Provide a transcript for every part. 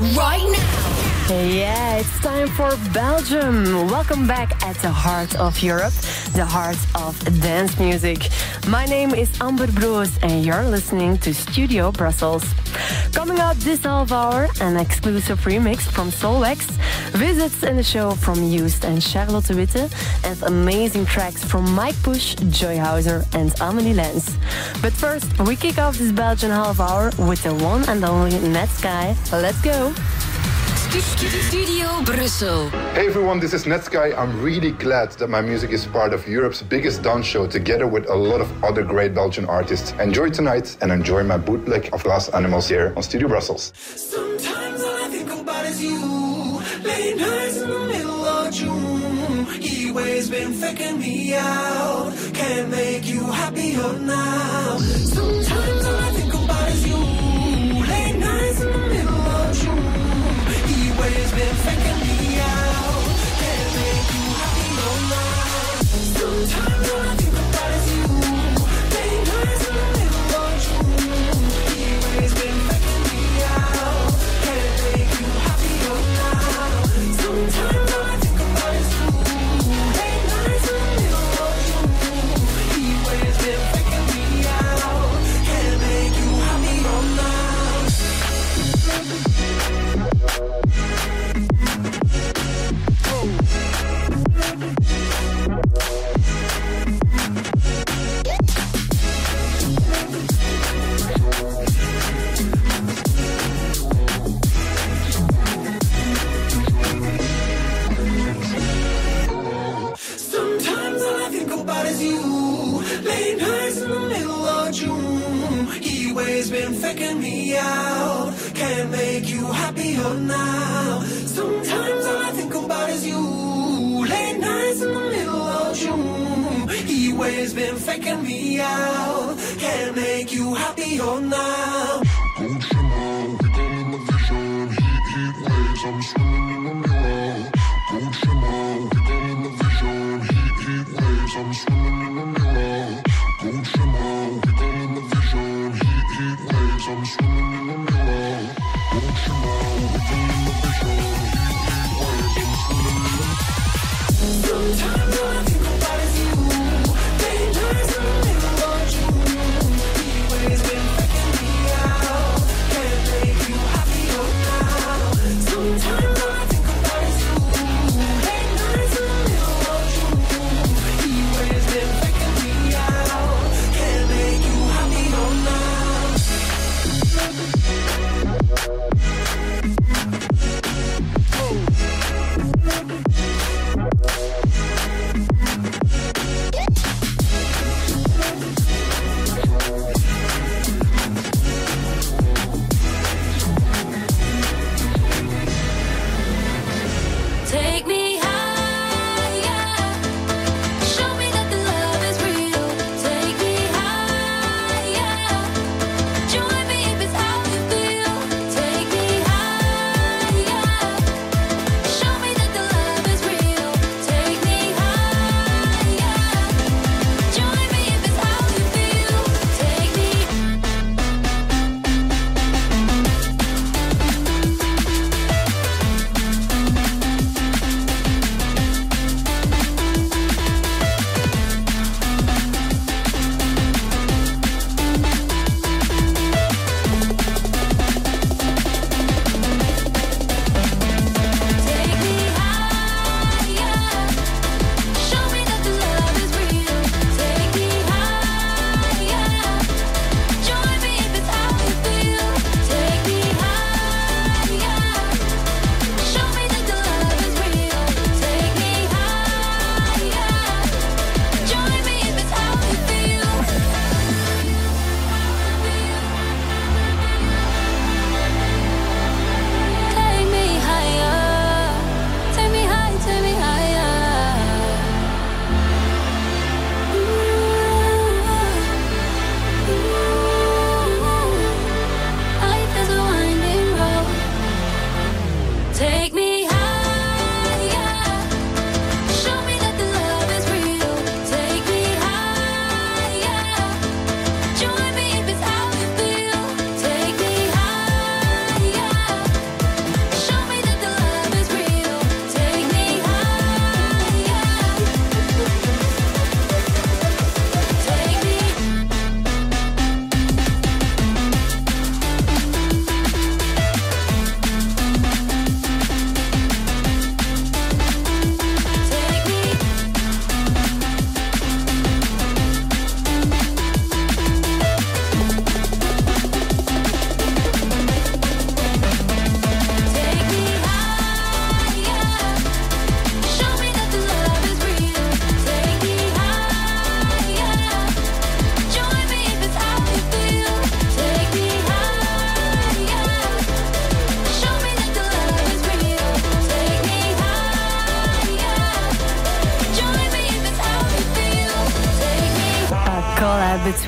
right now. Yeah, it's time for Belgium. Welcome back at the heart of Europe, the heart of dance music. My name is Amber Broos and you're listening to Studio Brussels. Coming up this half hour, an exclusive remix from Soulwax, visits in the show from Used and Charlotte Witte, and amazing tracks from Mike Push, Joy Hauser, and Amelie Lens. But first, we kick off this Belgian half hour with the one and only Netsky. Let's go! Studio Brussels. Hey everyone, this is Netsky. I'm really glad that my music is part of Europe's biggest dance show together with a lot of other great Belgian artists. Enjoy tonight and enjoy my bootleg of Glass Animals here on Studio Brussels. Sometimes all I think about is you. Late nights in the middle of June. He always been faking me out. Can't make you happier now. Sometimes Is you. Late nights in the middle of June. He always been faking me out. Can't make you happier now. Sometimes all I think about is you. Late nights in the middle of June. He always been faking me out. Can't make you happier now.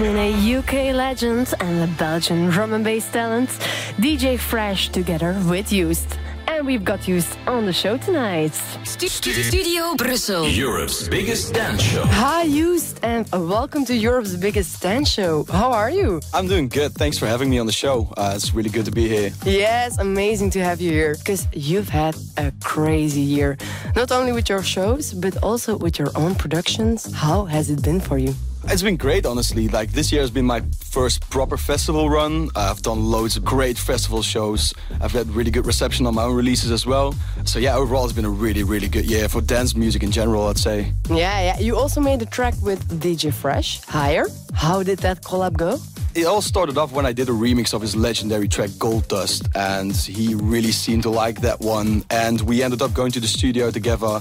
Between a UK legend and a Belgian drum and bass talent, DJ Fresh together with Used. And we've got Used on the show tonight. Studio Brussels, Europe's biggest dance show. Hi Used and welcome to Europe's biggest dance show. How are you? I'm doing good. Thanks for having me on the show. Uh, it's really good to be here. Yes, amazing to have you here because you've had a crazy year. Not only with your shows, but also with your own productions. How has it been for you? It's been great, honestly. Like this year has been my first proper festival run. I've done loads of great festival shows. I've had really good reception on my own releases as well. So yeah, overall it's been a really, really good year for dance music in general, I'd say. Yeah, yeah. You also made a track with DJ Fresh, Higher. How did that collab go? It all started off when I did a remix of his legendary track Gold Dust, and he really seemed to like that one. And we ended up going to the studio together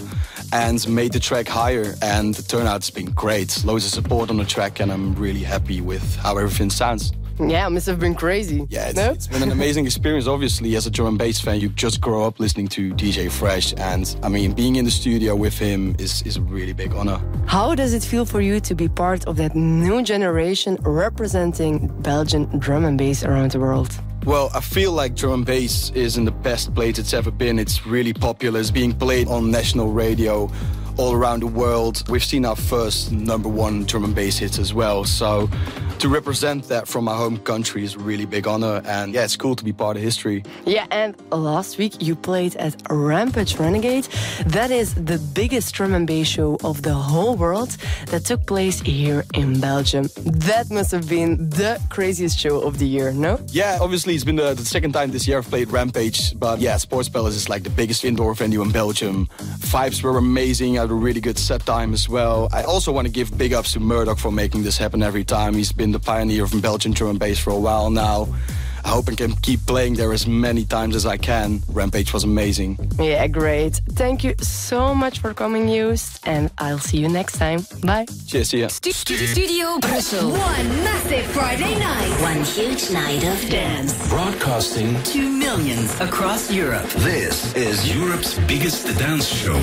and made the track higher. And the turnout's been great. Loads of support on the track, and I'm really happy with how everything sounds. Yeah, it must have been crazy. Yeah, it's, no? it's been an amazing experience. Obviously, as a drum and bass fan, you just grow up listening to DJ Fresh, and I mean, being in the studio with him is is a really big honor. How does it feel for you to be part of that new generation representing Belgian drum and bass around the world? Well, I feel like drum and bass is in the best place it's ever been. It's really popular. It's being played on national radio all around the world. We've seen our first number one drum and bass hits as well. So to represent that from my home country is a really big honor. And yeah, it's cool to be part of history. Yeah, and last week you played at Rampage Renegade. That is the biggest drum and bass show of the whole world that took place here in Belgium. That must have been the craziest show of the year, no? Yeah, obviously it's been the, the second time this year I've played Rampage, but yeah, Sports Palace is like the biggest indoor venue in Belgium. Vibes were amazing. I had a really good set time as well. I also want to give big ups to Murdock for making this happen every time. He's been the pioneer from Belgian drum and bass for a while now. I hope I can keep playing there as many times as I can. Rampage was amazing. Yeah, great. Thank you so much for coming, Used, and I'll see you next time. Bye. Cheers, see ya. Stu- Studio Brussel. One massive Friday night. One huge night of Dance Broadcasting. to millions across Europe. This is Europe's biggest dance show.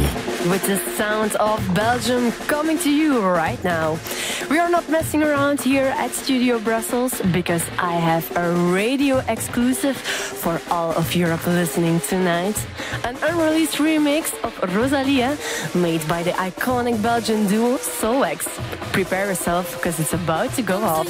with the sound of Belgium coming to you right now. We are not messing around here at Studio Brussels because I have a radio exclusive for all of Europe listening tonight. An unreleased remix of Rosalia made by the iconic Belgian duo Soulwax. Prepare yourself because it's about to go off.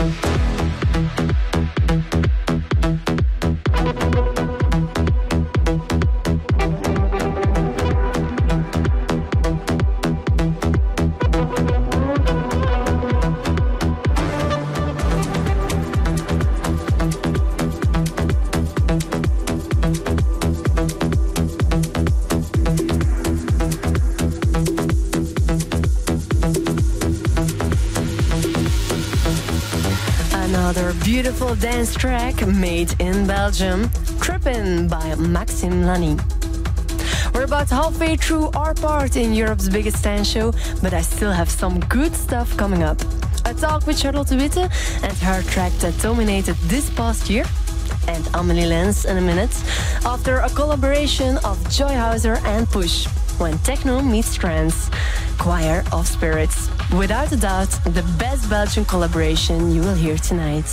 Beautiful made in Belgium, Trippin' by Maxim Lany. We're about halfway through our part in Europe's biggest dance show, but I still have some good stuff coming up. A talk with Charlotte Witte and her track that dominated this past year, and Amelie Lens in a minute, after a collaboration of Joy Hauser and Push, when techno meets trance, Choir of Spirits. Without a doubt, the best Belgian collaboration you will hear tonight.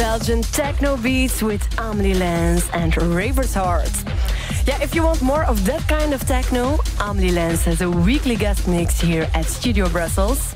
Belgian techno beats with Amelie Lens and Raver's Heart. Yeah, if you want more of that kind of techno, Amelie Lens has a weekly guest mix here at Studio Brussels.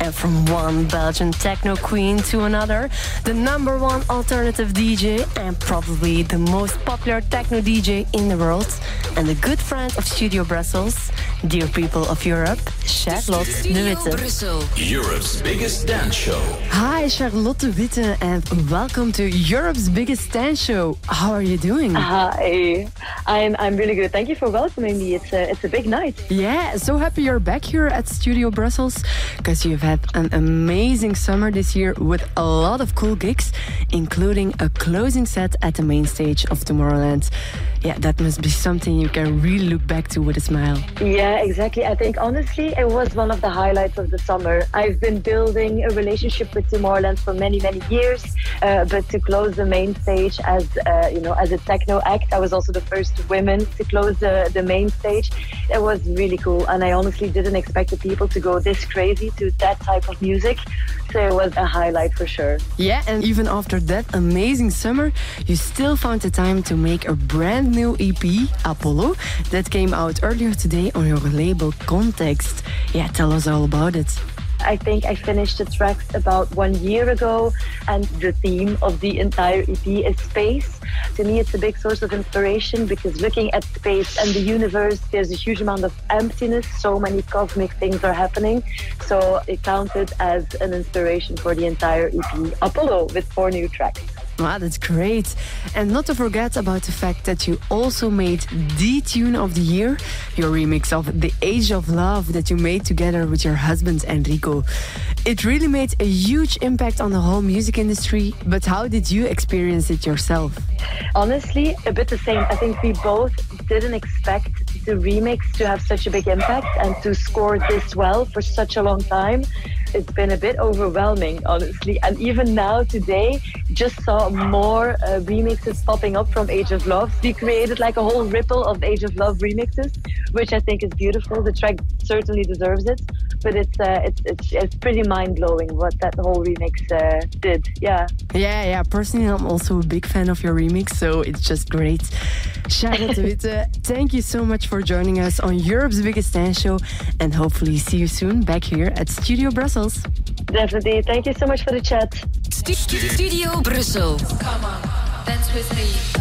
And from one Belgian techno queen to another, the number one alternative DJ and probably the most popular techno DJ in the world, and a good friend of Studio Brussels, dear people of Europe, Charlotte de Witte. Europe's biggest dance show. Hi, Charlotte Witte, and welcome to Europe's biggest dance show. How are you doing? Hi, I'm I'm really good. Thank you for welcoming me. It's a it's a big night. Yeah, so happy you're back here at Studio Brussels because you've had an amazing summer this year with a lot of cool gigs, including a closing set at the main stage of Tomorrowland. Yeah, that must be something you can really look back to with a smile. Yeah, exactly. I think honestly, it was one of the highlights of the summer. I've been building a relationship with Tomorrowland for many, many years, uh, but to close the main stage as uh, you know, as a techno act, I was also the first woman to close the, the main stage. It was really cool, and I honestly didn't expect the people to go this crazy to that type of music. So it was a highlight for sure. Yeah, and even after that amazing summer, you still found the time to make a brand new EP, Apollo, that came out earlier today on your label KNTXT. Yeah, tell us all about it. I think I finished the tracks about one year ago, and the theme of the entire EP is space. To me, it's a big source of inspiration because looking at space and the universe, there's a huge amount of emptiness. So many cosmic things are happening. So it counted as an inspiration for the entire EP, Apollo, with four new tracks. Wow, that's great. And not to forget about the fact that you also made the tune of the year, your remix of The Age of Love that you made together with your husband Enrico. It really made a huge impact on the whole music industry, but how did you experience it yourself? Honestly, a bit the same. I think we both didn't expect the remix to have such a big impact and to score this well for such a long time it's been a bit overwhelming, honestly. And even now, today, just saw more uh, remixes popping up from Age of Love. We created like a whole ripple of Age of Love remixes, which I think is beautiful. The track certainly deserves it, but it's uh, it's, it's, it's pretty mind blowing what that whole remix uh, did. Yeah. Yeah, yeah. Personally, I'm also a big fan of your remix, so it's just great. Charlotte Witte, thank you so much for joining us on Europe's biggest dance show, and hopefully see you soon back here at Studio Brussels. Definitely. Thank you so much for the chat. Studio Brussel. Come on, dance with me.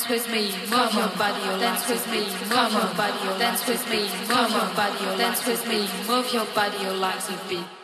Dance with me, move your body, your dance with me, move your body, your dance with me, move your body, your dance with me, move your body, your legs a beat.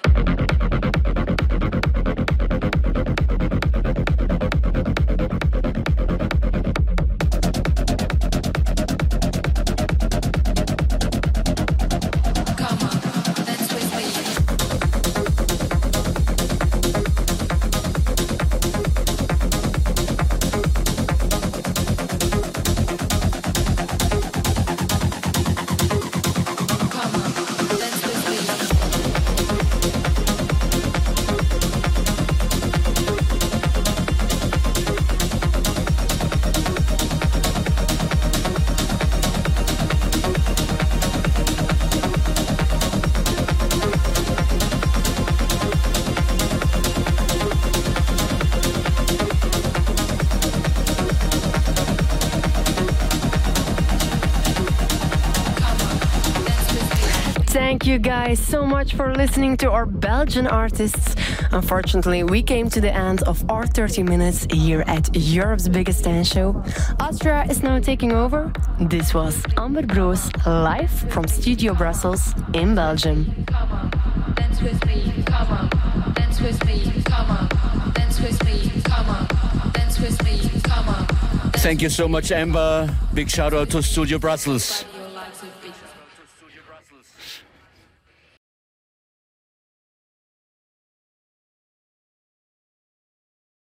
Thank you guys so much for listening to our Belgian artists. Unfortunately, we came to the end of our 30 minutes here at Europe's biggest dance show. Austria is now taking over. This was Amber Broos live from Studio Brussels in Belgium. Come on, dance with me. Come on, dance with me. Come on, dance with me. Come on, dance with me. Come on. Thank you so much, Amber. Big shout out to Studio Brussels.